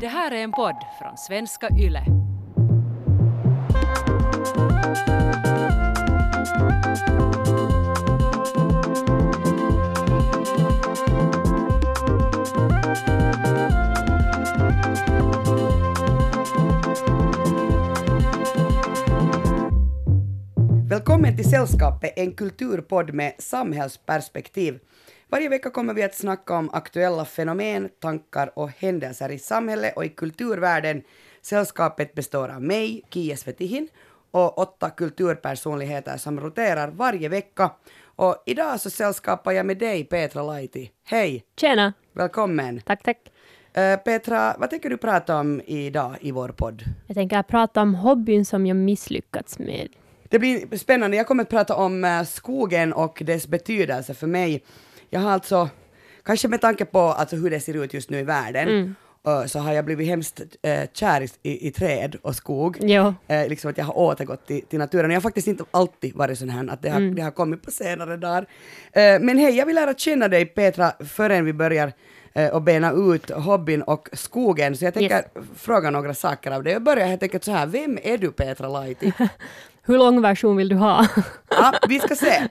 Det här är en podd från svenska YLE. Välkommen till Sällskapet, en kulturpodd med samhällsperspektiv. Varje vecka kommer vi att snacka om aktuella fenomen, tankar och händelser i samhället och i kulturvärlden. Sällskapet består av mig, Kia Svetihin, och åtta kulturpersonligheter som roterar varje vecka. Och idag så sällskapar jag med dig, Petra Laiti. Hej! Tjena! Välkommen! Tack, tack. Uh, Petra, vad tänker du prata om idag i vår podd? Jag tänker prata om hobbyn som jag misslyckats med. Det blir spännande. Jag kommer att prata om uh, skogen och dess betydelse för mig. Jag har alltså, kanske med tanke på alltså hur det ser ut just nu i världen, Mm. så har jag blivit hemskt uh, kär i, i, träd och skog. Jo. Eh, liksom att jag har återgått till, till naturen. Jag har faktiskt inte alltid varit sån här, att det har, Mm. det har kommit på senare dagar. Eh, men hej, jag vill lära känna dig Petra förrän vi börjar eh, och bena ut hobbyn och skogen. Så jag tänker Yes. fråga några saker av dig. Jag börjar helt enkelt så här, vem är du Petra Laiti? Hur lång version vill du ha? ja, vi ska se.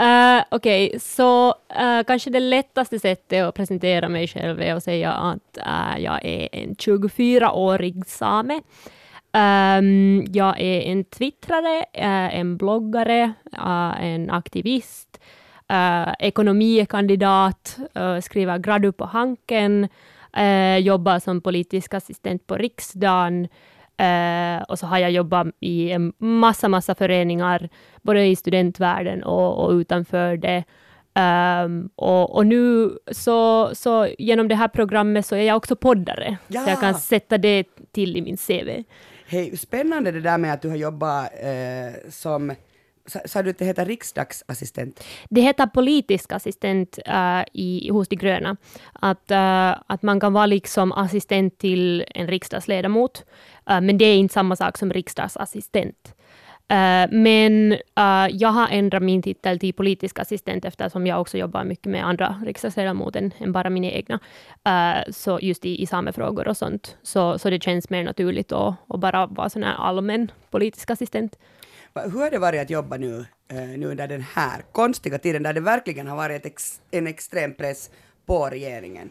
Uh, Okej, så eh, kanske det lättaste sättet att presentera mig själv är att säga att eh, jag är en 24-årig same. Ehm, jag är en twittrare, en bloggare, en aktivist, uh, ekonomikandidat, uh, skriver gradu på Hanken, jobbar som politisk assistent på riksdagen, Eh, och så har jag jobbat i en massa, massa föreningar, både i studentvärlden och, och utanför det. Ehm, och, och nu så, så genom det här programmet så är jag också poddare, Ja. så jag kan sätta det till i min CV. Hej, spännande det där med att du har jobbat eh, som, sa, du att det heter riksdagsassistent? Det heter politisk assistent äh, i, hos De gröna. Att, äh, att man kan vara liksom assistent till en riksdagsledamot, äh, men det är inte samma sak som riksdagsassistent. Äh, men äh, jag har ändrat min titel till politisk assistent eftersom jag också jobbar mycket med andra riksdagsledamöter än, bara mina egna. Äh, så just i, i samefrågor och sånt. Så, så det känns mer naturligt att, att bara vara sån här allmän politisk assistent. Hur har det varit att jobba nu, eh, nu under den här konstiga tiden där det verkligen har varit ex, en extrem press på regeringen?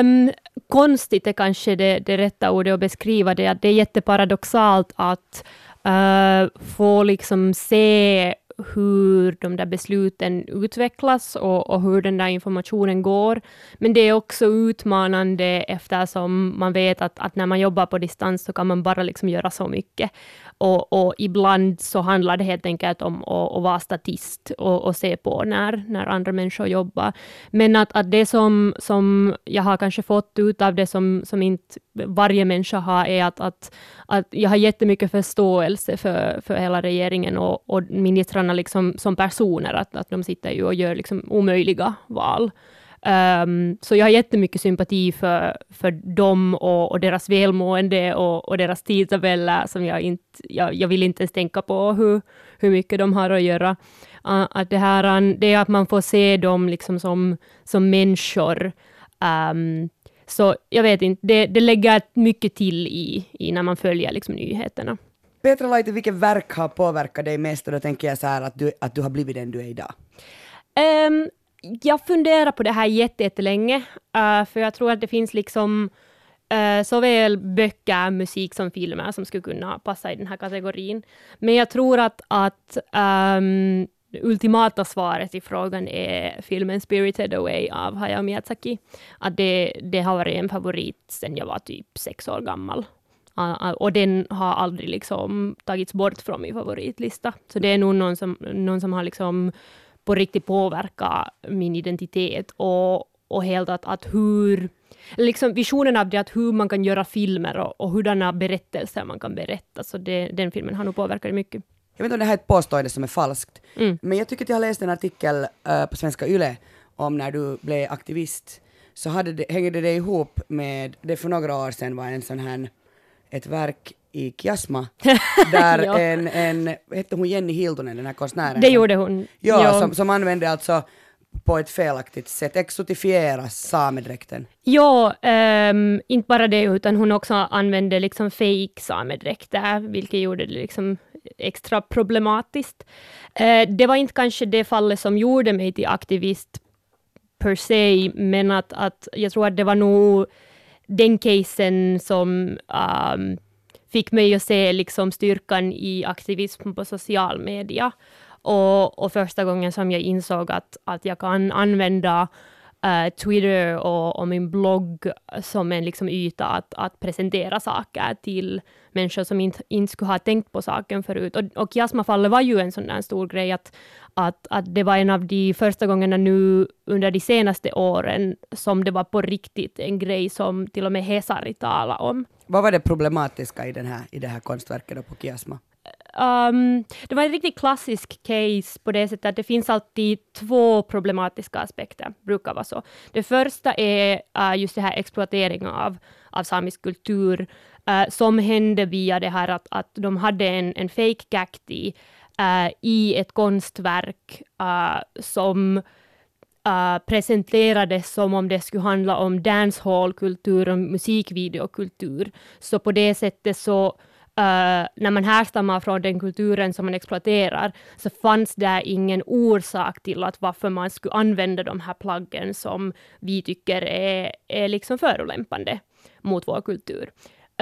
Um, konstigt är kanske det, det rätta ordet att beskriva det, att det är jätteparadoxalt att uh, få liksom se hur de där besluten utvecklas och, och hur den där informationen går. Men det är också utmanande eftersom man vet att, att när man jobbar på distans så kan man bara liksom göra så mycket. Och, och ibland så handlar det helt enkelt om att, att vara statist och, och se på när, när andra människor jobbar. Men att, att det som, som jag har kanske fått ut av det som, som inte varje människa har är att, att, att jag har jättemycket förståelse för, för hela regeringen och, och ministrarna liksom som personer, att, att de sitter ju och gör liksom omöjliga val. Um, så jag har jättemycket sympati för, för dem och, och deras välmående och, och deras tidtabeller som jag inte, jag, jag vill inte ens tänka på hur, hur mycket de har att göra. Uh, att det, här, det är att man får se dem liksom som, som människor. Um, så jag vet inte, det, det lägger mycket till i, i när man följer liksom nyheterna. Petra Laiti, vilket verk har påverkat dig mest? Och då tänker jag så här att du, att du har blivit den du är idag. Ehm, jag funderar på det här jätte- jättelänge, uh, för jag tror att det finns liksom uh, såväl böcker, musik som filmer som skulle kunna passa i den här kategorin. Men jag tror att, att um, det ultimata svaret i frågan är filmen Spirited Away av Hayao Miyazaki. Att det, det har varit en favorit sedan jag var typ sex år gammal. Och den har aldrig liksom tagits bort från min favoritlista. Så det är nog någon som, någon som har liksom på riktigt påverkat min identitet och, och helt att, att hur, liksom visionen av det att hur man kan göra filmer och, och hurdana berättelser man kan berätta. Så det, den filmen har nog påverkat mycket. Jag vet inte om det här är ett påstående som är falskt, Mm. men jag tycker att jag har läst en artikel eh, på Svenska Yle om när du blev aktivist, så hade det, hängde det ihop med, det för några år sedan var en sån här, ett verk i Kiasma, där Ja. en, en, hette hon Jenny Hiltunen, den här konstnären? Det gjorde hon. Ja, Ja. Som, som använde alltså på ett felaktigt sätt, exotifiera samedräkten. Ja, um, inte bara det, utan hon också använde liksom fake samedräkter, vilket gjorde det liksom extra problematiskt. Eh, det var inte kanske det fallet som gjorde mig till aktivist per se, men att, att jag tror att det var nog den casen som um, fick mig att se liksom styrkan i aktivism på social media. Och, och första gången som jag insåg att, att jag kan använda uh, Twitter och, och, min blogg som en liksom yta att, att presentera saker till människor som inte, inte skulle ha tänkt på saken förut. Och, och Jasmafallet var ju en sån där stor grej, att, att, att det var en av de första gångerna nu under de senaste åren som det var på riktigt en grej som till och med Hesari talade om. Vad var det problematiska i, den här, i det här konstverket på Kiasma? Um, det var en riktigt klassisk case på det sättet att det finns alltid två problematiska aspekter, brukar vara så. Det första är uh, just det här exploateringen av, av samisk kultur, uh, som hände via det här att, att de hade en, en fake gakti uh, eh, i ett konstverk som Uh, presenterades som om det skulle handla om dancehall-kultur och musikvideokultur. Så på det sättet så Uh, när man härstammar från den kulturen som man exploaterar, så fanns det ingen orsak till att varför man skulle använda de här plaggen som vi tycker är, är liksom förolämpande mot vår kultur.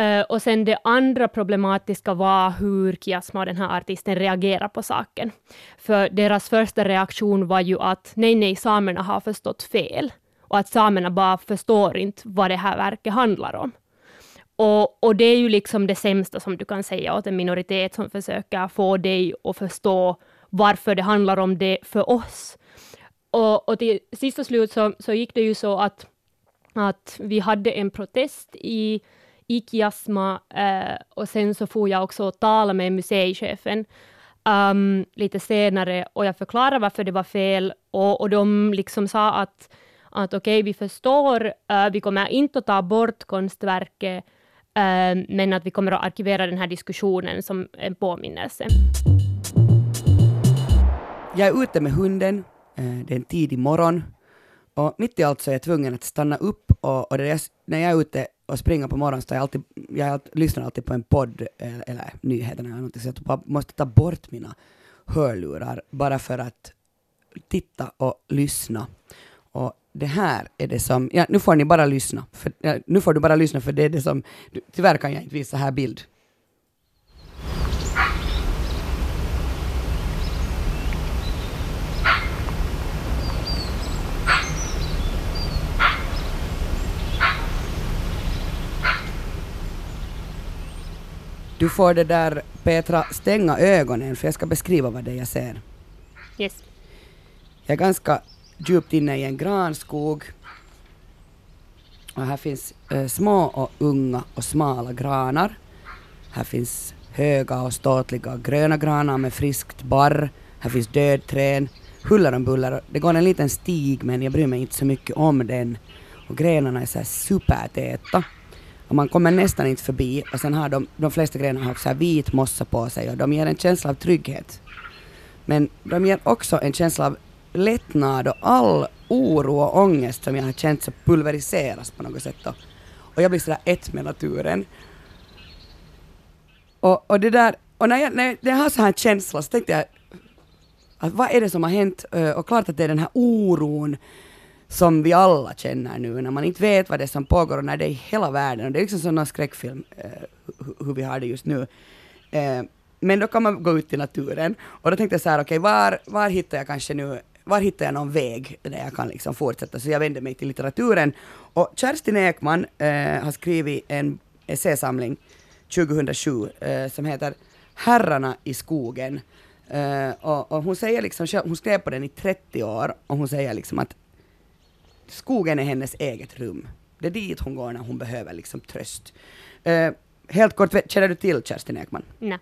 Uh, och sen det andra problematiska var hur Kiasma, den här artisten, reagerar på saken. För deras första reaktion var ju att nej, nej, samerna har förstått fel. Och att samerna bara förstår inte vad det här verket handlar om. Och, och det är ju liksom det sämsta som du kan säga åt en minoritet som försöker få dig att förstå varför det handlar om det för oss. Och, och till sist och slut så, så gick det ju så att, att vi hade en protest i, i Kiasma eh, och sen så får jag också tala med museichefen um, lite senare och jag förklarade varför det var fel och, och de liksom sa att, att okej, okay, vi förstår, uh, vi kommer inte att ta bort konstverket Ehm, men att vi kommer att arkivera den här diskussionen som en påminnelse. Jag är ute med hunden, eh, det är en tidig morgon och mitt i allt så är jag tvungen att stanna upp och, och är, när jag är ute och springer på morgonen så jag, alltid, jag lyssnar alltid på en podd eller, eller nyheterna eller någonting så jag måste ta bort mina hörlurar bara för att titta och lyssna. Det här är det som, ja, nu får ni bara lyssna, för, ja, nu får du bara lyssna för det är det som, tyvärr kan jag inte visa här bild. Du får det där Petra stänga ögonen för jag ska beskriva vad det är jag ser. Yes. Jag är ganska djupt inne i en granskog. Och här finns eh, små och unga och smala granar. Här finns höga och ståtliga gröna granar med friskt barr. Här finns dödträd, huller om buller. Det går en liten stig men jag bryr mig inte så mycket om den. Och grenarna är så här supertäta. Och man kommer nästan inte förbi. Och sen har de, de flesta grenarna har så här vit mossa på sig och de ger en känsla av trygghet. Men de ger också en känsla av lättnad och all oro och ångest som jag har känt så pulveriseras på något sätt. Och, jag blir sådär ett med naturen. Och, och det där, och när jag, när jag har så här känsla så tänkte jag att vad är det som har hänt? Eh, och klart att det är den här oron som vi alla känner nu när man inte vet vad det är som pågår och när det är i hela världen. Och det är liksom som en skräckfilm eh, hur vi har det just nu. Eh, men då kan man gå ut i naturen och då tänkte jag så här, okej, okay, var, var hittar jag kanske nu var hittar jag någon väg där jag kan liksom fortsätta? Så jag vände mig till litteraturen. Och Kerstin Ekman eh, har skrivit en essäsamling 2007 eh, som heter Herrarna i skogen. Eh, och, och, hon säger liksom, hon skrev på den i 30 år och hon säger liksom att skogen är hennes eget rum. Det är dit hon går när hon behöver liksom tröst. Eh, helt kort, känner du till Kerstin Ekman? Nej.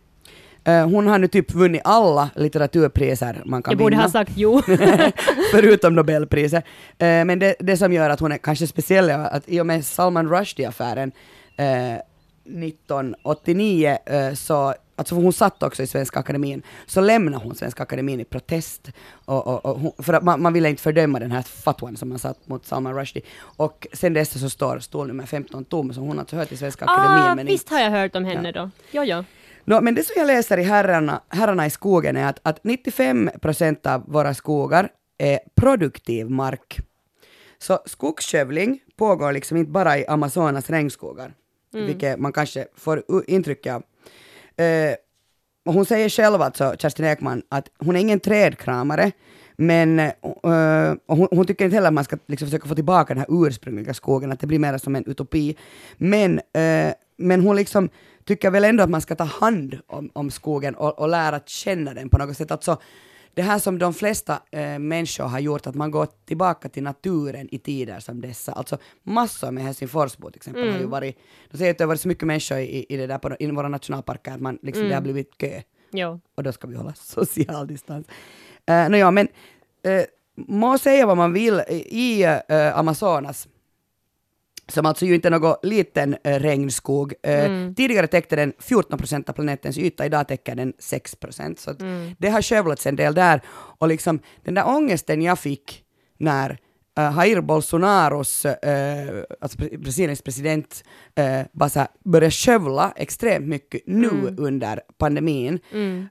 Uh, hon har nu typ vunnit alla litteraturpriser man kan Jag borde vinna. ha sagt jo. Förutom Nobelpriset. Uh, men det, det som gör att hon är kanske speciell är att i och med Salman Rushdie-affären uh, 1989 så alltså hon satt också i Svenska Akademin, så lämnade hon Svenska Akademin i protest. Och, och, och hon, för att man, man ville inte fördöma den här fatwan som man satt mot Salman Rushdie. Och sen dess så står stol nummer 15 tom, så hon har alltså hört till Svenska Akademin. Ah, men visst inte, har jag hört om henne då. Jo, jo. No, men det som jag läser i Herrarna, herrarna i skogen är att, att 95 procent av våra skogar är produktiv mark. Så skogsskövling pågår liksom inte bara i Amazonas regnskogar, vilket man kanske får intryck av. Eh, hon säger själv alltså, Kerstin Ekman, att hon är ingen trädkramare, men och hon, hon tycker inte heller att man ska liksom försöka få tillbaka den här ursprungliga skogen, att det blir mer som en utopi. Men, eh, men hon liksom tycker väl ändå att man ska ta hand om, om skogen och, och lära känna den på något sätt. Alltså, det här som de flesta eh, människor har gjort, att man går tillbaka till naturen i tider som dessa. Alltså massor med Helsingforsbor till exempel har ju varit, de säger att det har varit så mycket människor i, i, det där på, i våra nationalparker att man liksom, det har blivit kö Jo. och då ska vi hålla social distans. Uh, no, ja, men uh, må säga vad man vill, i uh, Amazonas, som alltså ju inte är någon liten uh, regnskog, uh, tidigare täckte den 14 procent av planetens yta, idag täcker den 6 procent. Så att det har skövlats en del där. Och liksom den där ångesten jag fick när Jair Bolsonaros, uh, alltså Brasiliens president, uh, bara så här började skövla extremt mycket nu under pandemin.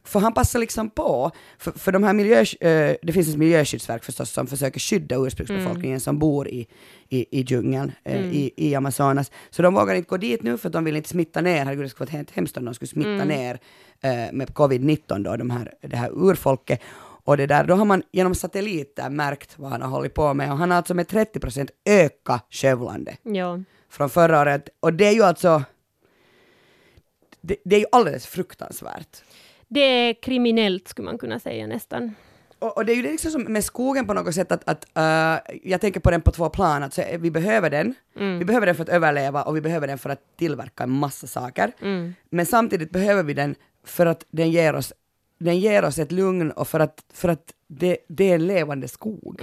För han passar liksom på, för, för de här miljö, uh, det finns ett miljöskyddsverk förstås som försöker skydda ursprungsbefolkningen som bor i, i, i djungeln uh, i, i Amazonas. Så de vågar inte gå dit nu för att de vill inte smitta ner, herregud det skulle vara helt hemskt om de skulle smitta ner uh, med covid-19 då, de här, det här urfolket. Och det där, då har man genom satelliter märkt vad han har hållit på med och han har alltså med 30 procent ökat skövlande Jo. från förra året. Och det är ju alltså, det, det är ju alldeles fruktansvärt. Det är kriminellt skulle man kunna säga nästan. Och, och det är ju det liksom som med skogen på något sätt att, att uh, jag tänker på den på två plan, att så, vi behöver den, vi behöver den för att överleva och vi behöver den för att tillverka en massa saker. Men samtidigt behöver vi den för att den ger oss, den ger oss ett lugn och för att, för att det, det är en levande skog.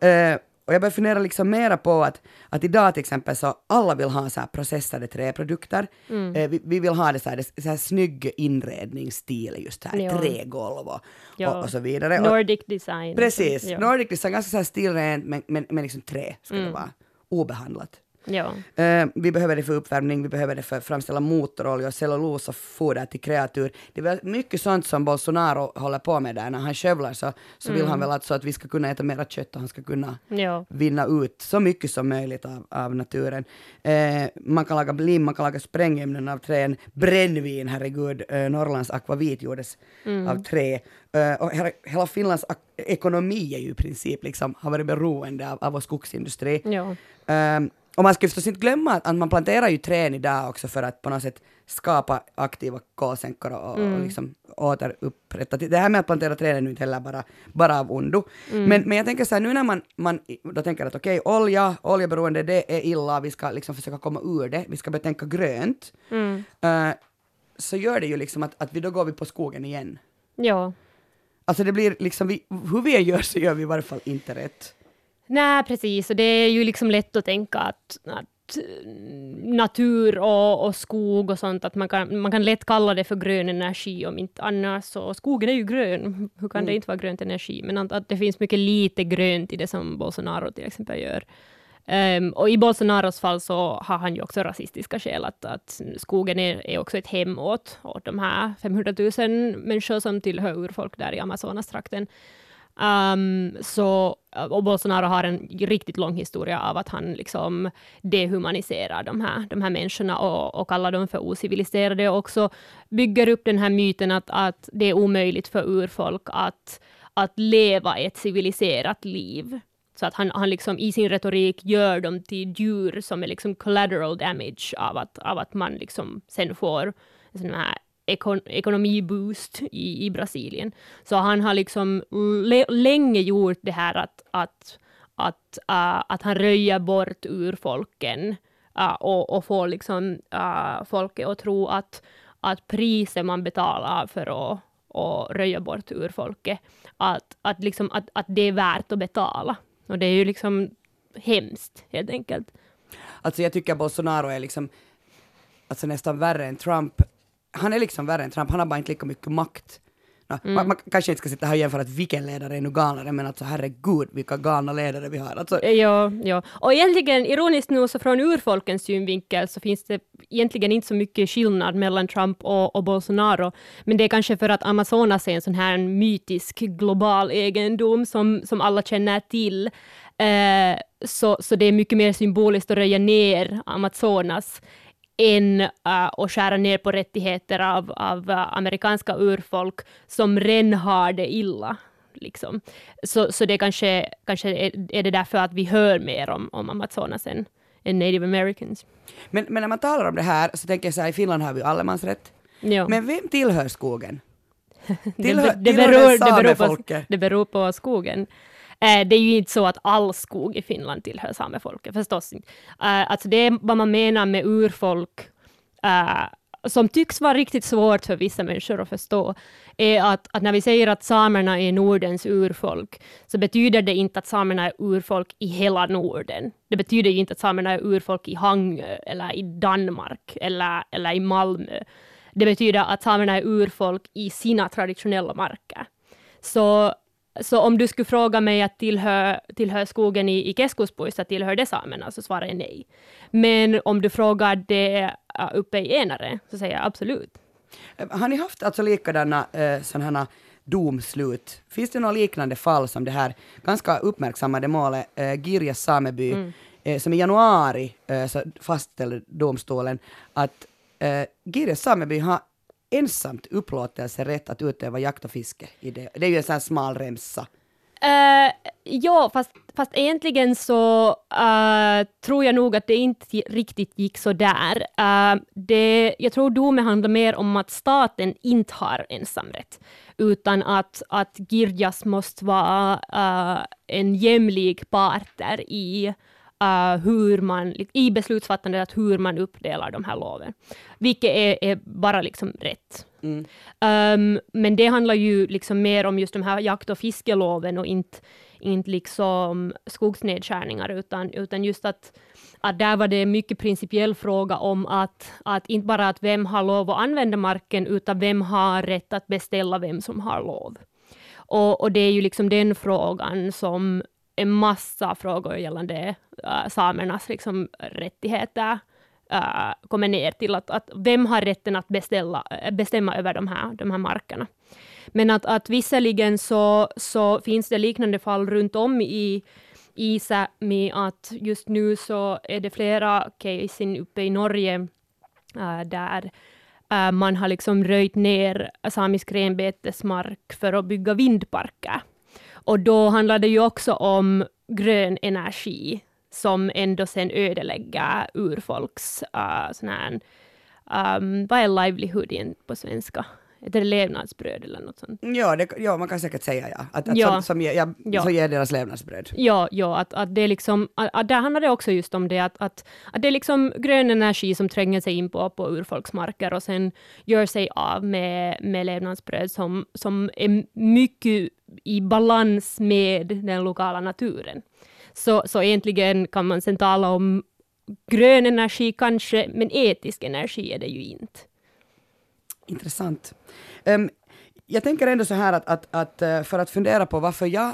Eh, och jag börjar fundera liksom mera på att, att idag till exempel så alla vill ha så här processade träprodukter. Eh, vi, vi vill ha det så här, det, så här snygg inredningsstil, just här Ja. trägolv och, Ja. och, och så vidare. Nordic design. Precis, Ja. Nordic design, ganska så här stilrent men, men, men liksom trä ska Mm. det vara, obehandlat. Ja. Eh, vi behöver det för uppvärmning, vi behöver det för att framställa motorolja, cellulos och foder till kreatur. Det är mycket sånt som Bolsonaro håller på med där. När han skövlar så, så vill Mm. han väl alltså att vi ska kunna äta mera kött och han ska kunna Ja. vinna ut så mycket som möjligt av, av naturen. Eh, man kan laga lim, man kan laga sprängämnen av trän, brännvin, herregud, eh, Norrlands akvavit gjordes av trä. Och hela, hela Finlands ekonomi är ju i princip liksom, har varit beroende av, av vår skogsindustri. Ja. Um, och man ska förstås inte glömma att, man planterar ju träd idag också för att på något sätt skapa aktiva kolsänkor och, och liksom återupprätta. Det här med att plantera träd är nu inte heller bara, bara av ondo. Men, men jag tänker så här, nu när man, man då tänker att okej, olja, oljeberoende, det är illa, vi ska liksom försöka komma ur det, vi ska börja tänka grönt. Eh, så gör det ju liksom att, att vi då går vi på skogen igen. Ja. Alltså det blir liksom, vi, hur vi än gör så gör vi i varje fall inte rätt. Nej, precis. Och det är ju liksom lätt att tänka att, att eh, natur och, och skog och sånt, att man kan, man kan lätt kalla det för grön energi om inte annars. Så skogen är ju grön, hur kan det inte vara grönt energi? Men att, att det finns mycket lite grönt i det som Bolsonaro till exempel gör. Ehm, och i Bolsonaros fall så har han ju också rasistiska skäl, att, att skogen är, är också ett hem åt, åt de här 500 000 människor som tillhör urfolk där i Amazonastrakten. Um, så, eh, och Bolsonaro har en riktigt lång historia av att han liksom dehumaniserar de här, de här människorna och, och kallar dem för ociviliserade och också bygger upp den här myten att, att det är omöjligt för urfolk att, att leva ett civiliserat liv. Så att han, han liksom i sin retorik gör dem till djur som är liksom collateral damage av att, av att man liksom sen får en sån här ekon ekonomiboost i, i Brasilien. Så han har liksom länge gjort det här att, att, att, uh, att han röjer bort urfolken uh, äh, och, och får liksom uh, folket att tro att, att priset man betalar för att och röja bort urfolket, att, att, liksom, att, att det är värt att betala. Och det är ju liksom hemskt, helt enkelt. Alltså jag tycker Bolsonaro är liksom alltså nästan värre än Trump han är liksom värre än Trump, han har bara inte lika mycket makt. No, Mm. man, man kanske inte ska sitta här och jämföra att vilken ledare är nu galnare, men alltså herregud vilka galna ledare vi har. Alltså, Ja, ja. Och egentligen, ironiskt nog, så från urfolkens synvinkel så finns det egentligen inte så mycket skillnad mellan Trump och, och Bolsonaro. Men det är kanske för att Amazonas är en sån här mytisk global egendom som, som alla känner till. Eh, så, så det är mycket mer symboliskt att röja ner Amazonas än uh, att skära ner på rättigheter av, av uh, amerikanska urfolk som redan har det illa. Liksom. Så, så det kanske, kanske är, är det därför att vi hör mer om, om Amazonas än, än native americans. men, men när man talar om det här så tänker jag så här, i Finland har vi allemansrätt. Ja. Men vem tillhör skogen? det, Tillhör, det, tillhör beror, det, beror på, det beror på skogen. Eh, det är ju inte så att all skog i Finland tillhör samefolket, förstås inte. Eh, alltså det är vad man menar med urfolk, eh, som tycks vara riktigt svårt för vissa människor att förstå, är att, att när vi säger att samerna är Nordens urfolk, så betyder det inte att samerna är urfolk i hela Norden. Det betyder ju inte att samerna är urfolk i Hangö, eller i Danmark, eller, eller i Malmö. Det betyder att samerna är urfolk i sina traditionella marker. Så, så om du skulle fråga mig att tillhör, tillhör skogen i, i Keskuspuissa, tillhör det samerna, så svarar jag nej. Men om du frågar det uh, uppe i Enare, så säger jag absolut. Har ni haft alltså likadana eh, sådana domslut? Finns det några liknande fall som det här ganska uppmärksammade målet eh, Girjas sameby, Mm. eh, som i januari eh, så fastställde domstolen att eh, Girjas sameby har ensamt upplåtelserätt att utöva jakt och fiske. I det. det är ju en sån här smal remsa. Uh, ja, fast, fast egentligen så uh, tror jag nog att det inte riktigt gick så där. Uh, det, jag tror domen handlar mer om att staten inte har ensamrätt, utan att, att Girjas måste vara uh, en jämlik partner i uh, hur man, i beslutsfattandet att hur man uppdelar de här loven. Vilket är, är bara liksom rätt. Mm. Um, men det handlar ju liksom mer om just de här jakt och fiskeloven och inte, inte liksom skogsnedskärningar, utan, utan just att, att där var det en mycket principiell fråga om att, att inte bara att vem har lov att använda marken, utan vem har rätt att beställa vem som har lov. Och, och det är ju liksom den frågan som en massa frågor gällande uh, samernas liksom, rättigheter uh, kommer ner till. Att, att vem har rätten att beställa, äh, bestämma över de här, de här markerna? Men att, att visserligen så, så finns det liknande fall runt om i i Sápmi att just nu så är det flera casen uppe i Norge äh, där äh, man har liksom röjt ner samisk renbetesmark för att bygga vindparker. Och då handlar det ju också om grön energi som ändå sen ödelägger urfolks uh, sån här, um, vad är livelihood på svenska? Är det levnadsbröd eller något sånt? Ja, det, ja, man kan säkert säga ja. Att, att Ja. Som, som, ja, Ja. som ger deras levnadsbröd. Ja, ja att, att det är liksom, att, att där handlar det också just om det att, att, att det är liksom grön energi som tränger sig in på, på urfolksmarker och sen gör sig av med, med levnadsbröd som, som är mycket i balans med den lokala naturen. Så, så egentligen kan man sen tala om grön energi kanske, men etisk energi är det ju inte. Intressant. Um, jag tänker ändå så här att, att, att eh, för att fundera på varför jag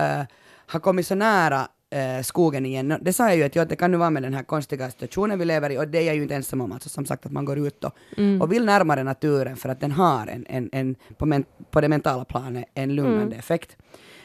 uh, har kommit så nära eh, skogen igen. Det sa jag ju att, ja, det kan nu vara med den här konstiga situationen vi lever i och det är jag ju inte ensam om. Alltså, som sagt att man går ut och, och vill närmare naturen för att den har en, en, en på, men, på det mentala planet en lugnande effekt.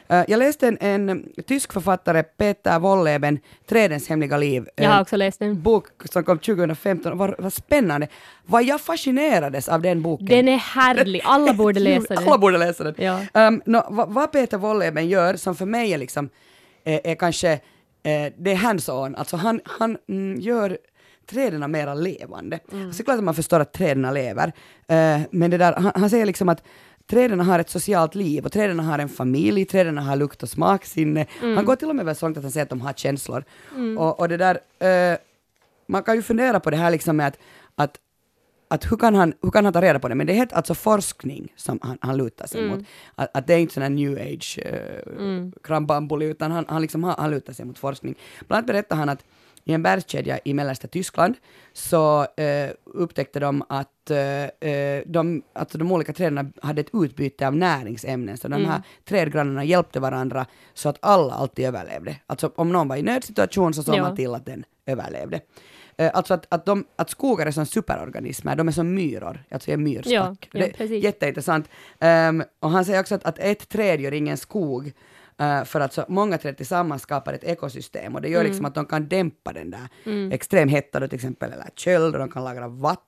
Eh, jag läste en, en tysk författare, Peter Wolleben, Trädens hemliga liv. Jag Eh, har också läst den. bok som kom 2015. Vad, vad spännande. Vad jag fascinerades av den boken. Den är härlig, alla borde läsa Alla den. borde läsa den. Ja. Um, nå, vad, vad Peter Wolleben gör, som för mig är liksom, är, är kanske, eh, det är hands-on, alltså han, han mm, gör träden mera levande. Mm. Så klart att man förstår att träden lever, eh, men det där, han, han säger liksom att träden har ett socialt liv och träden har en familj, träden har lukt och smaksinne. Han går till och med så långt att han säger att de har känslor. Och, och det där, eh, man kan ju fundera på det här liksom med att, att att hur kan, han, hur kan han ta reda på det? Men det är helt alltså forskning som han, han lutar sig mot. Att, att det är inte sån här new age uh, krambambuli, utan han, han, liksom, han, han lutar sig mot forskning. Bland annat berättar han att, i en bergskedja i mellersta Tyskland så eh, upptäckte de att eh, de, alltså de olika träden hade ett utbyte av näringsämnen, så de Mm. här trädgrannarna hjälpte varandra så att alla alltid överlevde. Alltså om någon var i nödsituation så såg Ja. man till att den överlevde. Eh, alltså att, att, de, att skogar är som superorganismer, de är som myror, alltså en myrstack. Ja, ja, det är jätteintressant. Ehm, och han säger också att, att ett träd gör ingen skog, eh, för att så många träd tillsammans skapar ett ekosystem och det gör Mm. liksom att de kan dämpa den där extrem hetta då till exempel, eller köld, och de kan lagra vatten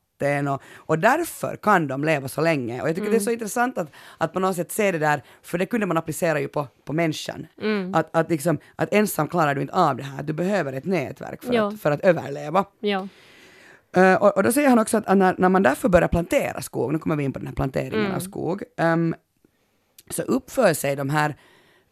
och, och därför kan de leva så länge. Och jag tycker det är så Mm. intressant att, att på något sätt se det där, för det kunde man applicera ju på, på människan. Mm. Att, att, liksom, att ensam klarar du inte av det här, du behöver ett nätverk för, Ja. att, för att överleva. Ja. Eh, och, och då säger han också att när, när man därför börjar plantera skog, nu kommer vi in på den här planteringen Mm. av skog, ehm, så uppför sig de här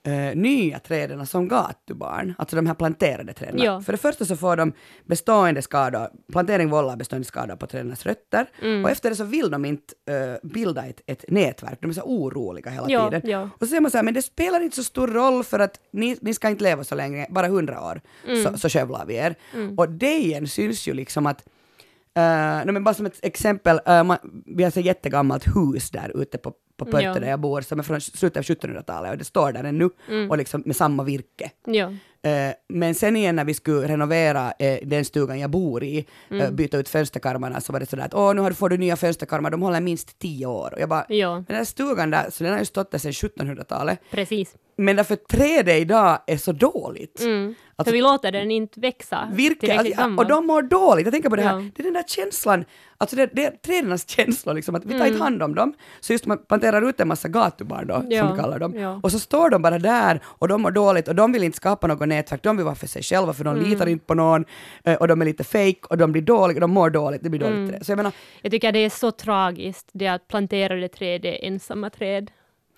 eh, nya träden som gatubarn, alltså de här planterade träden. Ja. För det första så får de bestående skador, plantering vållar bestående skador på trädens rötter, Mm. och efter det så vill de inte eh, bilda ett, ett nätverk, de är så oroliga hela Ja, tiden. ja. Och så säger man så här, men det spelar inte så stor roll för att ni, ni ska inte leva så länge, bara hundra år, Mm. så, så skövlar vi er. Och det igen syns ju liksom att Uh, no, men bara som ett exempel, eh, man, vi har ett jättegammalt hus där ute på, på Pörte Ja. där jag bor, som är från slutet av 1700-talet och det står där ännu, och liksom med samma virke. Ja. Eh, men sen igen när vi skulle renovera eh, den stugan jag bor i, Mm. eh, byta ut fönsterkarmarna, så var det sådär att åh, nu får du nya fönsterkarmar, de håller minst tio år. Och jag bara, Ja. den där stugan där, så den har ju stått där sedan 1700-talet, Precis. Men därför trädet idag är så dåligt. Mm. Alltså- För vi låter den inte växa Virke, alltså, och de mår dåligt. Jag tänker på det här, Ja. det är den där känslan, alltså det, det är trädens känsla liksom, att vi tar Mm. inte hand om dem. Så just man planterar ut en massa gatubarn då, Ja, som vi kallar dem, ja. och så står de bara där och de mår dåligt och de vill inte skapa något nätverk, de vill vara för sig själva för de Mm. litar inte på någon eh, och de är lite fake och de blir dåliga, de mår dåligt, det blir dåligt Mm. Så jag menar, Jag tycker det är så tragiskt, det att planterade träd är ensamma träd.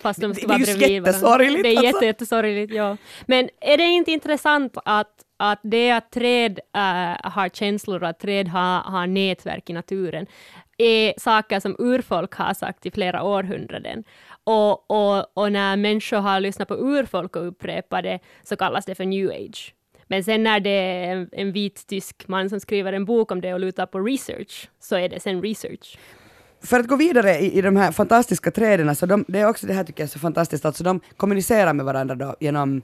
Fast de Det- ska det är vara ju bredvid varandra. jättesorgligt, Det är alltså. jätte, jättesorgligt, ja. Men är det inte intressant att, att det att träd äh, har känslor och att träd har, har nätverk i naturen är saker som urfolk har sagt i flera århundraden. Och, och, och när människor har lyssnat på urfolk och upprepat det så kallas det för new age. Men sen när det är en, en vit tysk man som skriver en bok om det och lutar på research, så är det sen research. För att gå vidare i, i de här fantastiska träden, så de, det är också det här tycker jag är så fantastiskt, alltså de kommunicerar med varandra då genom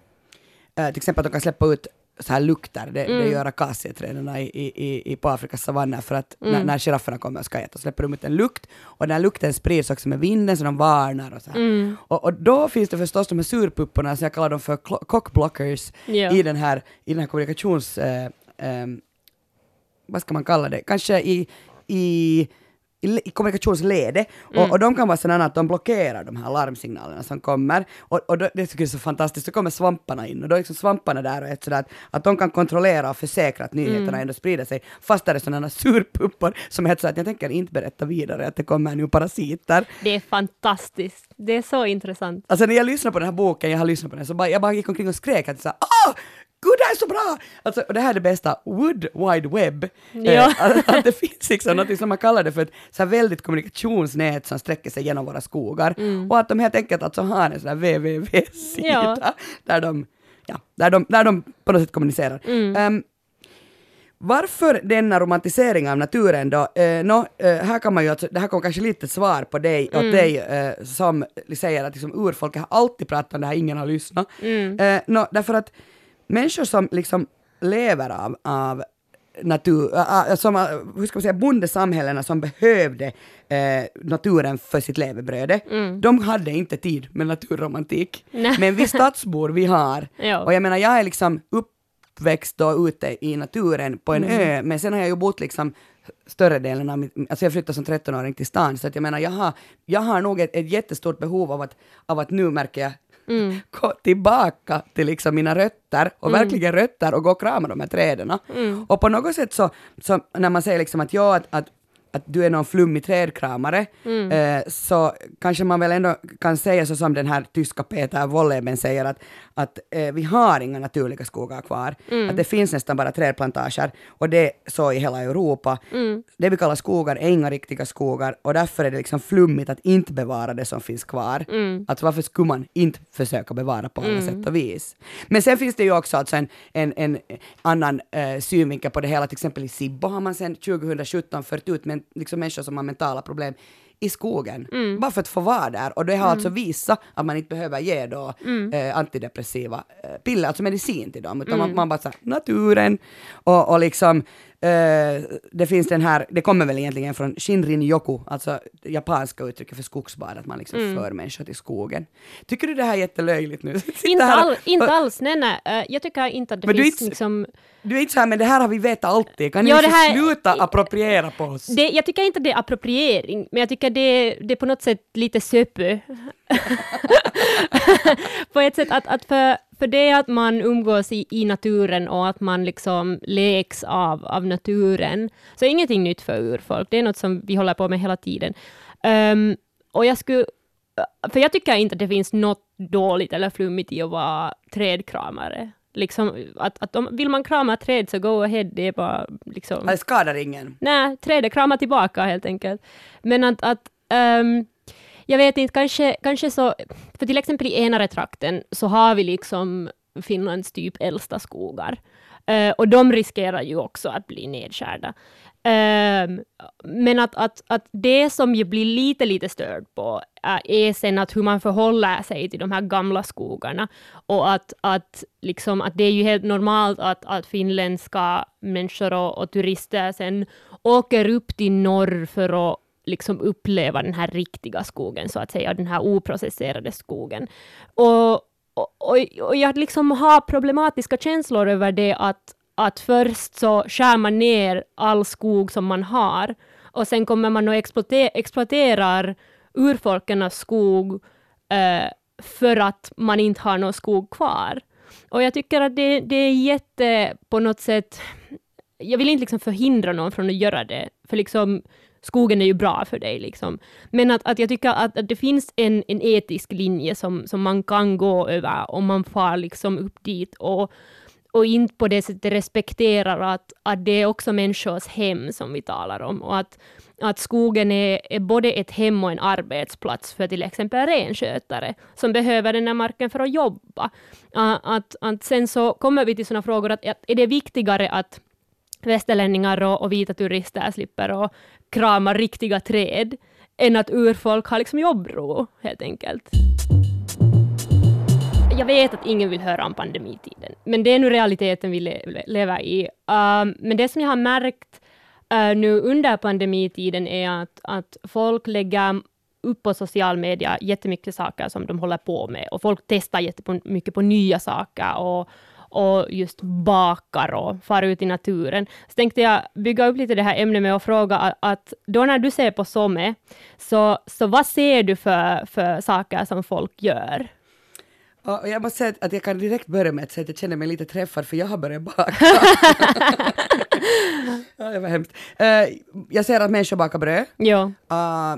eh, till exempel att de kan släppa ut så här lukter, det, det Mm. gör akacieträden i, i, i, på Afrikas savanner för att när, när girafferna kommer och ska äta så släpper de ut en lukt och den här lukten sprids också med vinden så de varnar och så. Mm. Och, och då finns det förstås de här surpupporna, så jag kallar dem för cockblockers Ja. i den här, i den här kommunikations... Eh, ehm, vad ska man kalla det? Kanske i, i i le- i kommunikationsledet Mm. och, och de kan vara sådana att de blockerar de här larmsignalerna som kommer och, och då, det tycker jag är så fantastiskt, så kommer svamparna in och då är liksom svamparna där och är sådär att, att de kan kontrollera och försäkra att nyheterna Mm. ändå sprider sig fast det är sådana surpuppor som är så att jag tänker inte berätta vidare att det kommer nu parasiter. Det är fantastiskt. Det är så intressant. Alltså när jag lyssnade på den här boken, jag har lyssnat på den, så bara, jag bara gick omkring och skrek att så här, ah! Gud, det här är så bra! Alltså, och det här är det bästa, Wood Wide Web. Ja. Eh, att, att det finns liksom något som man kallar det för ett så här väldigt kommunikationsnät som sträcker sig genom våra skogar. Och att de helt enkelt alltså har en sån här www-sida Ja. där, de, ja, där, de, där de på något sätt kommunicerar. Ehm, varför denna romantisering av naturen då? Eh, nå, eh, här kan man ju, alltså, det här kommer kanske lite svar på dig, åt dig eh, som säger att liksom, urfolket har alltid pratat om det här, ingen har lyssnat. Eh, nå, därför att människor som liksom lever av, av natur, äh, äh, som, äh, hur ska man säga, bondesamhällena som behövde eh, naturen för sitt levebröde, de hade inte tid med naturromantik. Nej. Men vi stadsbor, vi har. Ja. Och jag menar, jag är liksom uppväxt då ute i naturen på en ö, men sen har jag ju bott liksom större delen av mitt, alltså jag flyttade som 13-åring till stan, så att jag menar, jag har, jag har nog ett, ett jättestort behov av att, av att nu märker jag gå tillbaka till liksom mina rötter och verkligen rötter och gå och krama de här träden. Och på något sätt så, så när man säger liksom att ja, att, att att du är någon flummig trädkramare, eh, så kanske man väl ändå kan säga så som den här tyska Peter Wolleben säger att, att eh, vi har inga naturliga skogar kvar. Att det finns nästan bara trädplantager och det är så i hela Europa. Det vi kallar skogar är inga riktiga skogar och därför är det liksom flummigt att inte bevara det som finns kvar. Alltså varför skulle man inte försöka bevara på alla sätt och vis? Men sen finns det ju också alltså en, en, en annan eh, synvinkel på det hela, till exempel i Sibbo har man sedan 2017 fört ut men, liksom människor som har mentala problem i skogen, bara för att få vara där. Och det har alltså visat att man inte behöver ge då eh, antidepressiva eh, piller, alltså medicin till dem, utan man, man bara säger naturen. Och, och liksom eh, det finns den här, det kommer väl egentligen från Shinrin Yoku, alltså japanska uttrycket för skogsbad, att man liksom för människor till skogen. Tycker du det här är jättelöjligt nu? Inte, all, inte alls, nej nej. Eh, jag tycker inte att det Men du är finns inte- liksom... Du är inte så här, men det här har vi vetat alltid, kan ni Ja, liksom det här- sluta appropriera på oss? Det, jag tycker inte det är appropriering, men jag tycker det, det är på något sätt lite söpö. på ett sätt att, att för, för det att man umgås i, i naturen och att man liksom leks av, av naturen, så är ingenting nytt för urfolk. Det är något som vi håller på med hela tiden. Ehm, och jag skulle för jag tycker inte att det finns något dåligt eller flummigt i att vara trädkramare. Liksom, att, att om, vill man krama träd så go ahead, det är bara liksom... Det skadar ingen. Nej, trädet kramar tillbaka helt enkelt. Men att, att ehm, jag vet inte, kanske, kanske så, för till exempel i Enare-trakten så har vi liksom Finlands typ äldsta skogar. Uh, och de riskerar ju också att bli nedskärda. Uh, ehm, men att, att, att det som jag blir lite, lite störd på uh, är sen att hur man förhåller sig till de här gamla skogarna. Och att, att, liksom, att det är ju helt normalt att, att finländska människor och, och turister sen åker upp till norr för att liksom uppleva den här riktiga skogen, så att säga, den här oprocesserade skogen. Och, och, och, jag liksom har problematiska känslor över det att, att först så skär man ner all skog som man har och sen kommer man och exploater, exploaterar urfolkernas skog eh, för att man inte har någon skog kvar. Och jag tycker att det, det är jätte, på något sätt, jag vill inte liksom förhindra någon från att göra det, för liksom skogen är ju bra för dig. Liksom. Men att, att jag tycker att, att det finns en, en etisk linje som, som man kan gå över om man far liksom upp dit och, och inte på det sättet respekterar att, att det är också människors hem som vi talar om och att, att skogen är, är både ett hem och en arbetsplats för till exempel renskötare som behöver den här marken för att jobba. Att, att sen så kommer vi till sådana frågor att, att är det viktigare att västerlänningar och, och vita turister slipper att krama riktiga träd än att urfolk har liksom jobbro, helt enkelt. Jag vet att ingen vill höra om pandemitiden, men det är nu realiteten vi le lever i. Uh, men det som jag har märkt uh, nu under pandemitiden är att, att folk lägger upp på social media jättemycket saker som de håller på med och folk testar jättemycket på nya saker och, och just bakar och far ut i naturen. Så tänkte jag bygga upp lite det här ämnet med att fråga att, då när du ser på Somme, så, så vad ser du för, för saker som folk gör? Ja, och jag måste säga att jag kan direkt börja med att säga att jag känner mig lite träffad för jag har börjat baka. ja, det var hemskt. Uh, jag ser att människor bakar bröd. Jo, Uh,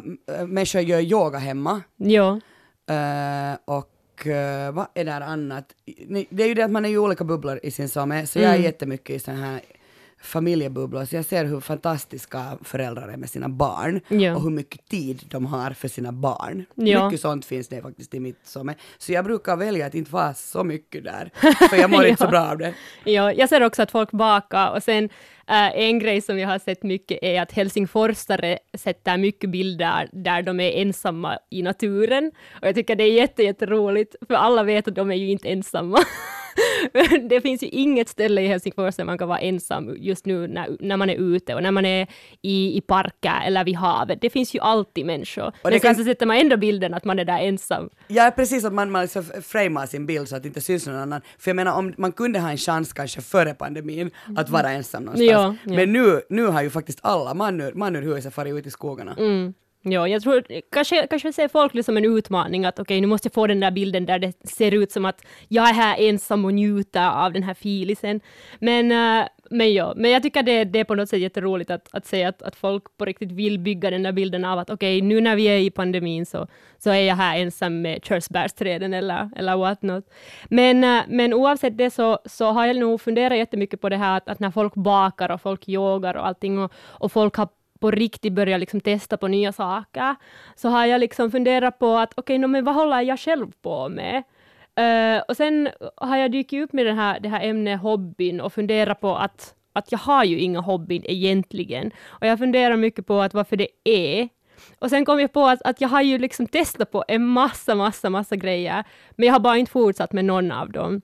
människor gör yoga hemma. jo, Uh, och uh, vad är där annat? Det är ju det att man är i olika bubblor i sin somme, så jag är jättemycket i sådana här familjebubblor, så jag ser hur fantastiska föräldrar är med sina barn Ja. och hur mycket tid de har för sina barn. Ja. Mycket sånt finns det faktiskt i mitt somme. Så jag brukar välja att inte vara så mycket där, för jag mår inte så Ja. bra av det. Ja, jag ser också att folk bakar och sen Äh, en grej som jag har sett mycket är att helsingforsare sätter mycket bilder där de är ensamma i naturen. Och jag tycker det är jätte, jätteroligt, för alla vet att de är ju inte ensamma. det finns ju inget ställe i Helsingfors där man kan vara ensam just nu när, när man är ute och när man är i, i parker eller vid havet. Det finns ju alltid människor. det Men sen kan- så sätter man ändå bilden att man är där ensam. Ja, precis att man, man liksom framar sin bild så att det inte syns någon annan. För jag menar, om man kunde ha en chans kanske före pandemin att vara ensam någonstans. Ja, ja. Men nu, nu har ju faktiskt alla man ur, man ur huset farit ut i skogarna. Mm. Ja, jag tror kanske, kanske ser folk det som en utmaning att okej, okay, nu måste jag få den där bilden där det ser ut som att jag är här ensam och njuter av den här filisen. Men, eh, men ja, men jag tycker det, det är på något sätt jätteroligt att, att se att, att folk på riktigt vill bygga den där bilden av att okej, okay, nu när vi är i pandemin så, så är jag här ensam med körsbärsträden eller, eller what not. Men, eh, men oavsett det så, så har jag nog funderat jättemycket på det här att, att när folk bakar och folk yogar och allting och, och folk har på riktigt börja liksom testa på nya saker, så har jag liksom funderat på att okej, okay, no, men vad håller jag själv på med? Uh, och sen har jag dykt upp med den här, det här ämnet hobbyn och funderat på att, att jag har ju inga hobbyn egentligen. Och jag funderar mycket på att varför det är. Och sen kom jag på att, att jag har ju liksom testat på en massa, massa, massa grejer, men jag har bara inte fortsatt med någon av dem.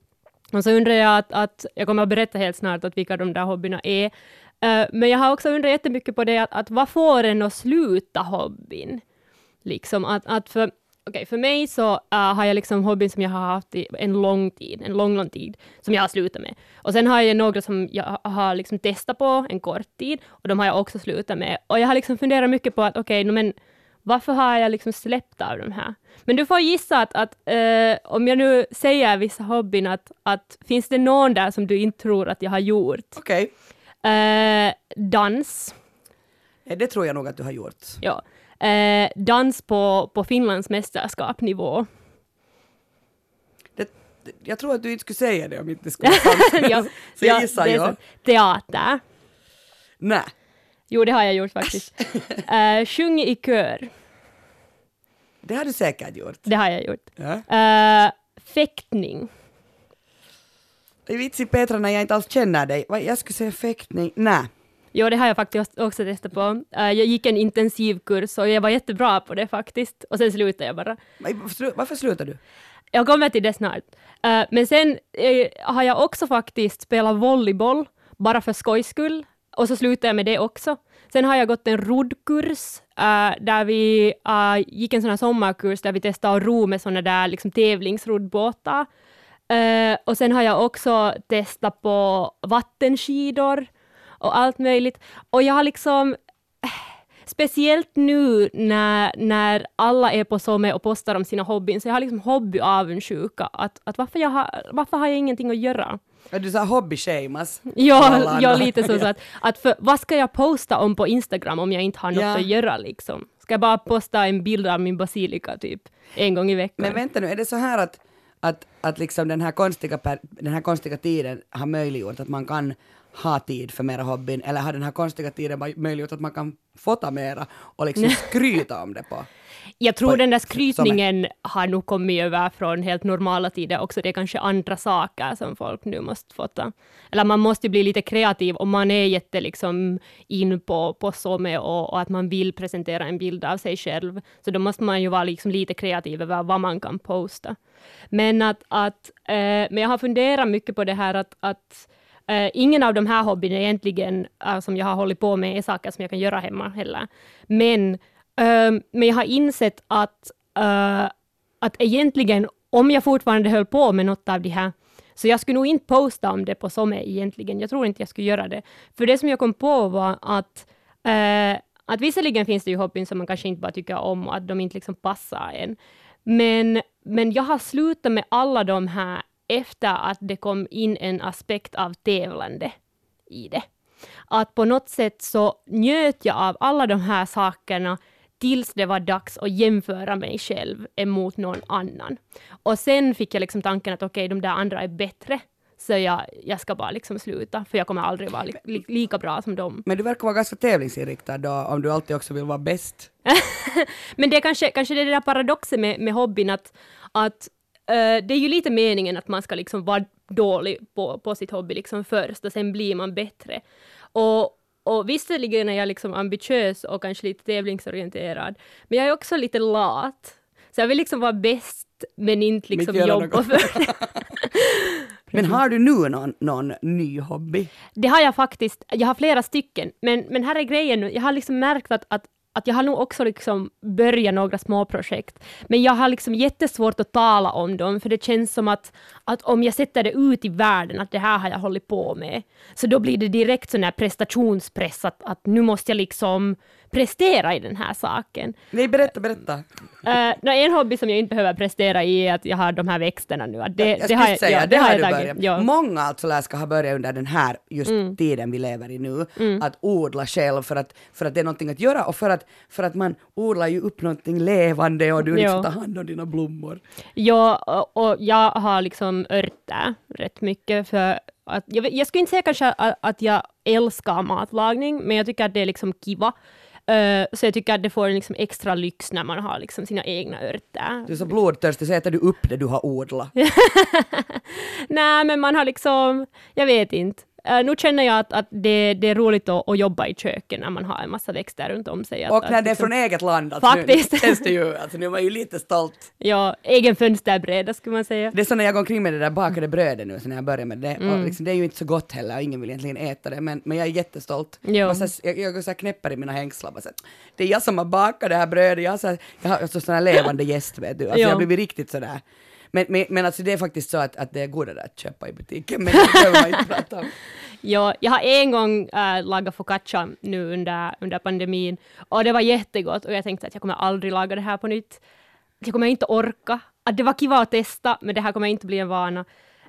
Och så undrar jag att, att jag kommer att berätta helt snart att vilka de där hobbyerna är, Eh, men jag har också undrat jättemycket på det, att, att vad får en att sluta hobbyn? Liksom att, att för, okay, för mig så uh, har jag liksom hobbyn som jag har haft i en lång tid, en lång, lång tid, som jag har slutat med. Och sen har jag några som jag har liksom testat på en kort tid, och de har jag också slutat med. Och jag har liksom funderat mycket på att okej, okay, men varför har jag liksom släppt av de här? Men du får gissa att, att uh, om jag nu säger vissa hobbyn, att, att finns det någon där som du inte tror att jag har gjort? Okej. Okay. Eh, dans. Det tror jag nog att du har gjort. Ja. Eh, dans på, på Finlands mästerskapnivå. Det, jag tror att du inte skulle säga det om inte skulle ja, Så jag gissar jag. Teater. Nej. Jo, det har jag gjort faktiskt. uh, sjung i kör. Det har du säkert gjort. Det har jag gjort. Ja. Uh, fäktning. Vitsi Petra när jag inte alls känner dig. Jag skulle säga fäktning. Nej. Jo, det har jag faktiskt också testat på. Uh, jag gick en intensivkurs och jag var jättebra på det faktiskt. Och sen slutade jag bara. Varför slutade du? Jag kommer till det snart. Uh, men sen uh, har jag också faktiskt spelat volleyboll, bara för skojs skull. Och så slutade jag med det också. Sen har jag gått en roddkurs, där vi gick en sån här sommarkurs där vi testade att ro med såna där liksom, tävlingsroddbåtar. Uh, och sen har jag också testat på vattenskidor och allt möjligt. Och jag har liksom, speciellt nu när, när alla är på Somme och postar om sina hobbyn, så jag har liksom hobbyavundsjuka. Att, att varför, jag har, varför har jag ingenting att göra? Du sa hobby-shamas. Ja, ja, lite så. så att, att för, vad ska jag posta om på Instagram om jag inte har något ja. att göra liksom? Ska jag bara posta en bild av min basilika typ en gång i veckan? Men vänta nu, är det så här att att, att liksom den, här konstiga den här konstiga tiden har möjliggjort att man kan ha tid för mera hobbyn, eller har den här konstiga tiden möjliggjort att man kan fota mera och liksom skryta om det på jag tror på, den där skrytningen är... har nog kommit över från helt normala tider också. Det är kanske andra saker som folk nu måste fota. Eller man måste bli lite kreativ om man är jätte liksom in på, på SOME och, och, att man vill presentera en bild av sig själv. Så då måste man ju vara liksom lite kreativ över vad man kan posta. Men att, att eh, men jag har funderat mycket på det här att, att Uh, ingen av de här hobbyerna egentligen uh, som jag har hållit på med är saker som jag kan göra hemma heller. Men Ehm, men jag har insett att, uh, att egentligen, om jag fortfarande höll på med något av det här, så jag skulle nog inte posta om det på Somme egentligen. Jag tror inte jag skulle göra det. För det som jag kom på var att, uh, att visserligen finns det ju hobbyn som man kanske inte bara tycker om och att de inte liksom passar en. Men, men jag har slutat med alla de här efter att det kom in en aspekt av tävlande i det. Att på något sätt så njöt jag av alla de här sakerna tills det var dags att jämföra mig själv emot någon annan. Och sen fick jag liksom tanken att okej, okay, de där andra är bättre, så jag, jag ska bara liksom sluta, för jag kommer aldrig vara li, li, lika bra som dem. Men du verkar vara ganska tävlingsinriktad då, om du alltid också vill vara bäst. Men det är kanske, kanske det är det där paradoxen med, med hobbyn, att, att uh, det är ju lite meningen att man ska liksom vara dålig på, på sitt hobby liksom först, och sen blir man bättre. Och, och visserligen är jag liksom ambitiös och kanske lite tävlingsorienterad, men jag är också lite lat. Så jag vill liksom vara bäst, men inte liksom jobba för det. Men har du nu någon, någon ny hobby? Det har jag faktiskt. Jag har flera stycken. Men, men här är grejen nu, jag har liksom märkt att, att att jag har nog också liksom börjat några små projekt, men jag har liksom jättesvårt att tala om dem, för det känns som att, att om jag sätter det ut i världen, att det här har jag hållit på med, så då blir det direkt sån här prestationspress, att, att nu måste jag liksom prestera i den här saken. Nej, berätta, berätta. Uh, no, en hobby som jag inte behöver prestera i är att jag har de här växterna nu. Att det, jag, jag det har säga, ja, det, har jag du tagit. börjat. Ja. Många alltså lär ska ha börjat under den här just Mm. tiden vi lever i nu, att odla själv för att, för att det är någonting att göra och för att, för att man odlar ju upp någonting levande och du liksom Ja. tar hand om dina blommor. Ja, och, och jag har liksom örter rätt mycket för att, jag, jag skulle inte säga kanske att, att jag älskar matlagning, men jag tycker att det är liksom kiva. Eh, så jag tycker att det får en liksom extra lyx när man har liksom sina egna örter. Du är så blodtörstig så äter du upp det du har odlat. Nej, men man har liksom, jag vet inte. Uh, nu känner jag att, att det, det är roligt att, att jobba i köket när man har en massa växter runt om sig. Att, Och när att det är liksom- från eget land. Alltså Faktiskt. Nu, känns det ju, alltså nu är man ju lite stolt. Ja, egen fönsterbräda skulle man säga. Det är så när jag går omkring med det där bakade brödet nu, så när jag börjar med det, Mm. och liksom, det är ju inte så gott heller och ingen vill egentligen äta det, men, men jag är jättestolt. Jo. Och så, jag, jag så knäpper i mina hängslar, så, det är jag som har bakat det här brödet, jag har så, här, jag har så sån här levande gäst vet du, alltså Jo. jag har blivit riktigt sådär. Men, men, men alltså det är faktiskt så att, att det är godare att köpa i butiken, men det behöver man inte prata om. Ja, jag har en gång äh, lagat focaccia nu under, under pandemin och det var jättegott och jag tänkte att jag kommer aldrig laga det här på nytt. Jag kommer inte orka. Att det var kiva att testa, men det här kommer inte bli en vana.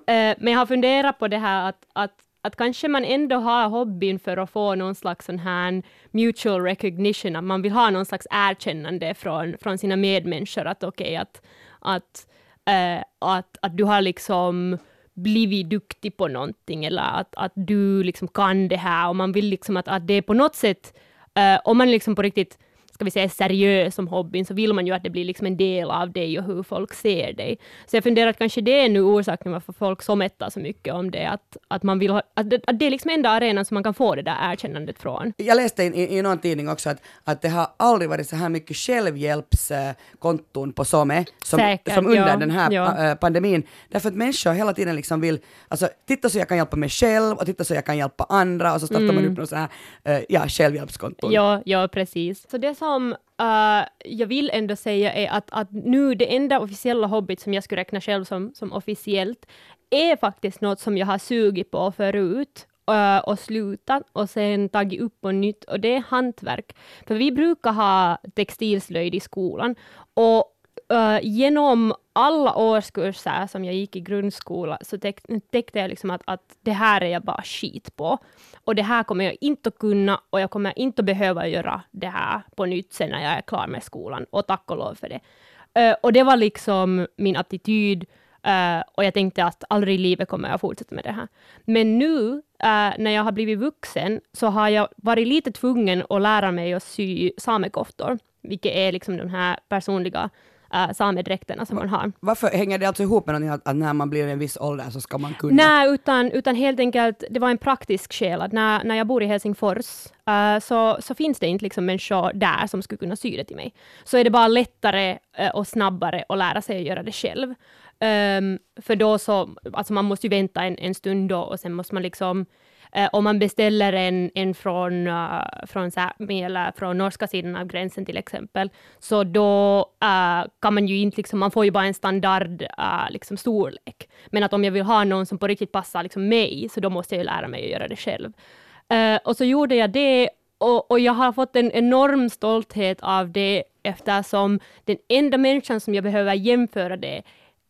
Eh, men jag har funderat på det här att, att, att kanske man ändå har hobbyn för att få någon slags sån här mutual recognition, att man vill ha någon slags erkännande från, från sina medmänniskor att okej, att, att, eh, att, att du har liksom blivit duktig på någonting eller att, att du liksom kan det här och man vill liksom att, att det är på något sätt, eh, om man liksom på riktigt ska vi säga seriös som hobbyn så vill man ju att det blir liksom en del av dig och hur folk ser dig. Så jag funderar att kanske det är nu orsaken varför folk sommättar så mycket om det, att, att man vill ha, att det, att det är liksom enda arenan som man kan få det där erkännandet från. Jag läste i, i, i någon tidning också att, att det har aldrig varit så här mycket självhjälpskonton på Some som, Säkert, som under ja, den här ja. äh, pandemin. Därför att människor hela tiden liksom vill, alltså titta så jag kan hjälpa mig själv och titta så jag kan hjälpa andra och så startar man upp någon sån här, äh, ja, självhjälpskonton. Ja, ja, precis. Så det som uh, jag vill ändå säga är att, att nu det enda officiella hobbyt som jag skulle räkna själv som, som officiellt är faktiskt något som jag har sugit på förut eh, och slutat och sen tagit upp på nytt och det är hantverk. För vi brukar ha textilslöjd i skolan och Uh, genom alla årskurser som jag gick i grundskola så täck, täckte jag liksom att, att det här är jag bara skit på. Och det här kommer jag inte att kunna och jag kommer inte att behöva göra det här på nytt sen när jag är klar med skolan. Och tack och lov för det. Uh, och det var liksom min attityd uh, och jag tänkte att aldrig i livet kommer jag fortsätta med det här. Men nu uh, när jag har blivit vuxen så har jag varit lite tvungen att lära mig att sy samekoftor, vilket är liksom de här personliga uh, samedräkterna som man har. Varför hänger det alltså ihop med någonting att, att när man blir en viss ålder så ska man kunna? Nej, utan, utan helt enkelt, det var en praktisk skäl att när, när jag bor i Helsingfors eh, så, så finns det inte liksom människor där som skulle kunna sy det till mig. Så är det bara lättare eh, och snabbare att lära sig att göra det själv. Ehm, för då så, alltså man måste ju vänta en, en stund då och sen måste man liksom Eh, om man beställer en, en från, uh, från Sápmi eller från norska sidan av gränsen till exempel, så då uh, kan man ju inte, liksom, man får ju bara en standard uh, liksom, storlek. Men att om jag vill ha någon som på riktigt passar liksom, mig, så då måste jag ju lära mig att göra det själv. Och så gjorde jag det och, och jag har fått en enorm stolthet av det eftersom den enda människan som jag behöver jämföra det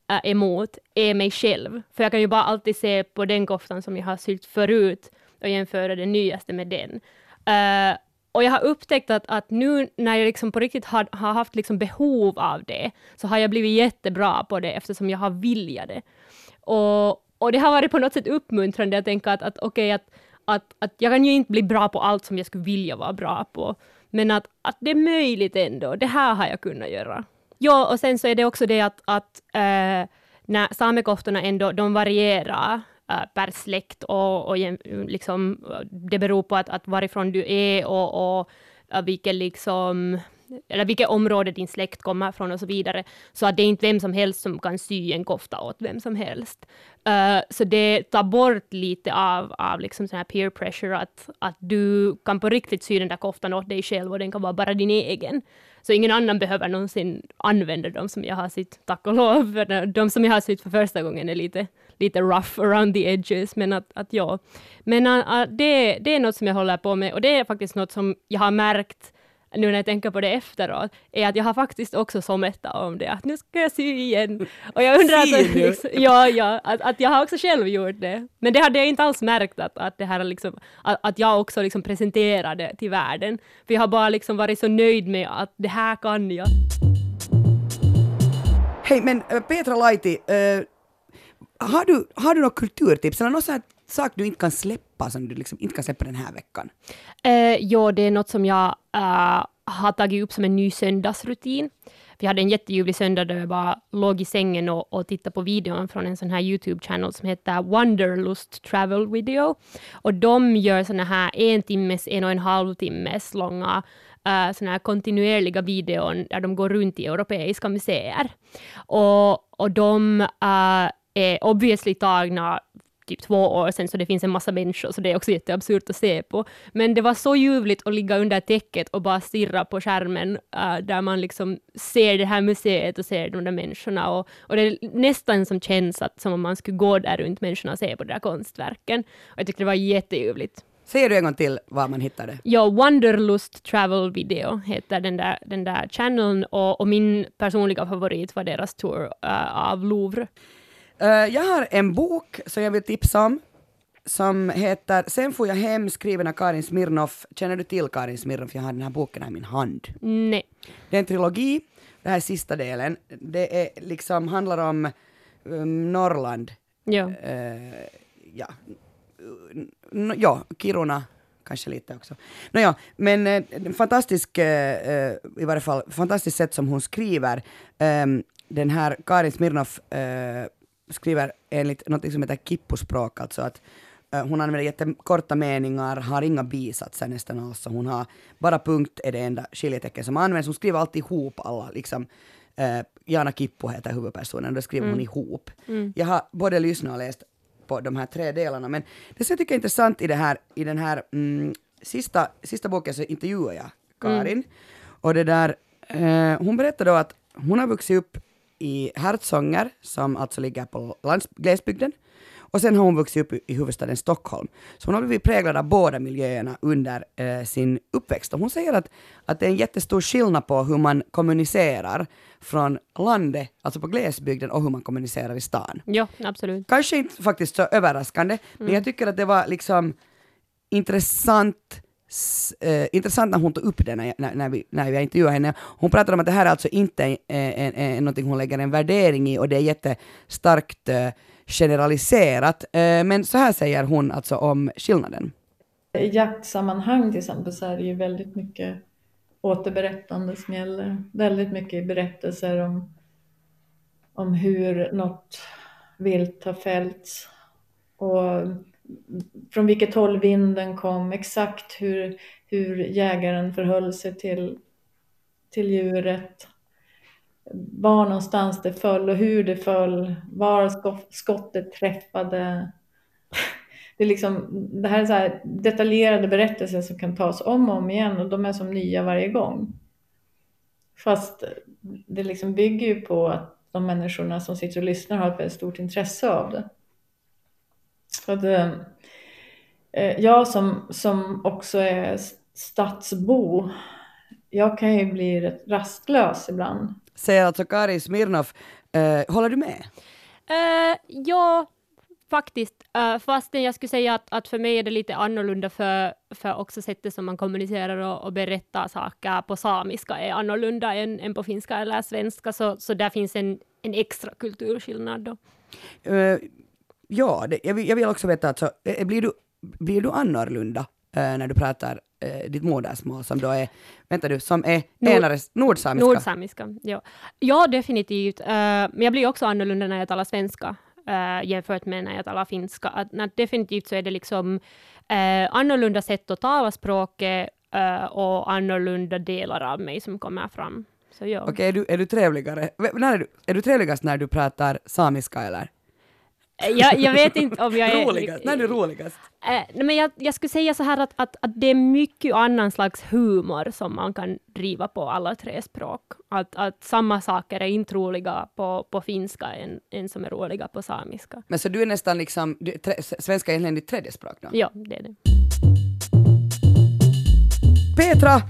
är emot är mig själv. För jag kan ju bara alltid se på den koftan som jag har sytt förut och jämföra det nyaste med den. Uh, och jag har upptäckt att, att nu när jag liksom på riktigt har, har haft liksom behov av det, så har jag blivit jättebra på det eftersom jag har viljat det. Och, och det har varit på något sätt uppmuntrande att tänka att, att okej, att, att, att jag kan ju inte bli bra på allt som jag skulle vilja vara bra på, men att, att det är möjligt ändå. Det här har jag kunnat göra. Ja, och sen så är det också det att, att äh, när samekoftorna ändå, de varierar äh, per släkt och, och liksom, det beror på att, att varifrån du är och, och eh, vilken liksom eller vilket område din släkt kommer från och så vidare. Så att det är inte vem som helst som kan sy en kofta åt vem som helst. Uh, så det tar bort lite av, av liksom sån här peer pressure, att, att du kan på riktigt sy den där koftan åt dig själv och den kan vara bara din egen. Så ingen annan behöver någonsin använda dem som jag har sytt, tack och lov. För de som jag har sytt för första gången är lite, lite rough around the edges, men att, att ja. Men uh, det, det är något som jag håller på med och det är faktiskt något som jag har märkt nu när jag tänker på det efteråt, är att jag har faktiskt också sommetat om det, att nu ska jag sy igen. Och jag undrar att, liksom, ja, ja, att, att jag har också själv gjort det. Men det hade jag inte alls märkt, att, att, det här är liksom, att, att jag också liksom presenterade till världen. För jag har bara liksom varit så nöjd med att det här kan jag. Hej, men äh, Petra Laiti, äh, har, du, har du något kulturtips eller någon sån här sak du inte kan släppa som du liksom inte kan släppa den här veckan? Eh, jo, det är något som jag eh, har tagit upp som en ny söndagsrutin. Vi hade en jätteljuvlig söndag där jag bara låg i sängen och, och tittade på videon från en sån här YouTube-channel som heter Wanderlust Travel Video. Och de gör såna här en timmes, en och en halv timmes långa uh, såna här kontinuerliga videon där de går runt i europeiska museer. Och, och de uh, är obviously tagna typ två år sedan, så det finns en massa människor, så det är också jätteabsurt att se på. Men det var så ljuvligt att ligga under täcket och bara stirra på skärmen, uh, där man liksom ser det här museet och ser de där människorna. Och, och det är nästan som känns att, som om man skulle gå där runt människorna och se på de där konstverken. Och jag tyckte det var jätteljuvligt. Säger du en gång till var man hittar det? Ja, Wanderlust Travel Video heter den där, den där channeln och, och min personliga favorit var deras tour uh, av Louvre. Uh, jag har en bok som jag vill tipsa om som heter Sen får jag hem skriven av Karin Smirnoff. Känner du till Karin Smirnoff? Jag har den här boken här i min hand. Nej. Det är en trilogi. Det här är sista delen. Det är liksom, handlar om um, Norrland. Ja. Uh, ja. N- ja, Kiruna kanske lite också. Nåja, men eh, fantastisk, eh, eh, i varje fall, fantastiskt sätt som hon skriver. Um, den här Karin Smirnoff eh, skriver enligt något som heter kippospråk, alltså att eh, hon använder jättekorta meningar, har inga bisatser nästan alls, hon har bara punkt är det enda skiljetecken som används. Hon skriver alltid ihop alla, liksom. Eh, Jana Kippo heter huvudpersonen, då skriver hon ihop. Jag har både lyssnat och läst på de här tre delarna, men det som jag tycker är intressant i, det här, i den här mm, sista, sista boken så intervjuar jag Karin, och det där, eh, hon berättar då att hon har vuxit upp i Hertsånger, som alltså ligger på lands- glesbygden. Och sen har hon vuxit upp i- huvudstaden Stockholm. Så hon har blivit präglad av båda miljöerna under eh, sin uppväxt. Och hon säger att, att det är en jättestor skillnad på hur man kommunicerar från landet, alltså på glesbygden, och hur man kommunicerar i stan. Ja, absolut. Kanske inte faktiskt så överraskande, men jag tycker att det var liksom intressant eh, intressant när hon tog upp det när, jag, när, när, vi, när vi intervjuade henne. Hon pratade om att det här är alltså inte eh, en, en, någonting hon lägger en värdering i och det är jättestarkt eh, generaliserat. Eh, men så här säger hon alltså om skillnaden. I jaktsammanhang till exempel så är det ju väldigt mycket återberättande som gäller. Väldigt mycket berättelser om, om hur något vilt har fällts och från vilket håll vinden kom, exakt hur, hur jägaren förhöll sig till, till djuret, var någonstans det föll och hur det föll, var skottet träffade. Det, är liksom, det här är så här detaljerade berättelser som kan tas om och om igen och de är som nya varje gång. Fast det liksom bygger ju på att de människorna som sitter och lyssnar har ett väldigt stort intresse av det. Så att, eh, eh, jag som, som också är stadsbo, jag kan ju bli rätt rastlös ibland. Säger alltså Karin Smirnoff. Eh, håller du med? Uh, ja, faktiskt. Uh, fastän jag skulle säga att, att för mig är det lite annorlunda för, för också sättet som man kommunicerar och, och berättar saker på samiska är annorlunda än, än på finska eller svenska, så, så där finns en, en extra kulturskillnad då. Eh, ja, det, jag, vill, jag vill också veta, alltså, eh, blir, du, blir du annorlunda eh, när du pratar eh, ditt modersmål som då är, vänta du, som är Nord- enare, nordsamiska? Nordsamiska, ja. Ja, definitivt. Uh, men jag blir också annorlunda när jag talar svenska uh, jämfört med när jag talar finska. Att, att definitivt så är det liksom uh, annorlunda sätt att tala språket uh, och annorlunda delar av mig som kommer fram. Så ja. Okej, är, du, är du trevligare? V- När är, du, är du trevligast när du pratar samiska eller? Jag, jag vet inte om jag är... roligast? När är du roligast? Eh, men jag, jag skulle säga så här att, att, att det är mycket annan slags humor som man kan driva på alla tre språk. Att, att samma saker är inte roliga på, på finska än, än som är roliga på samiska. Men så du är nästan liksom, du, tre, svenska är egentligen ditt tredje språk då? Ja, det är det. Petra,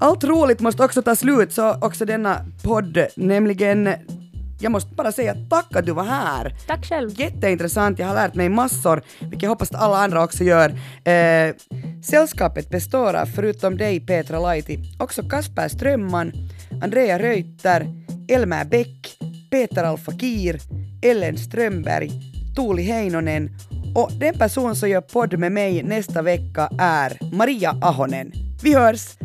Allt roligt måste också ta slut, så också denna podd, nämligen jag måste bara säga tack att du var här. Tack själv. Jätteintressant, jag har lärt mig massor, vilket jag hoppas att alla andra också gör. Eh, sällskapet består av, förutom dig Petra Laiti, också Kasper Strömman, Andrea Reuter, Elmer Bäck, Peter Alfakir, Ellen Strömberg, Tuuli Heinonen och den person som gör podd med mig nästa vecka är Maria Ahonen. Vi hörs!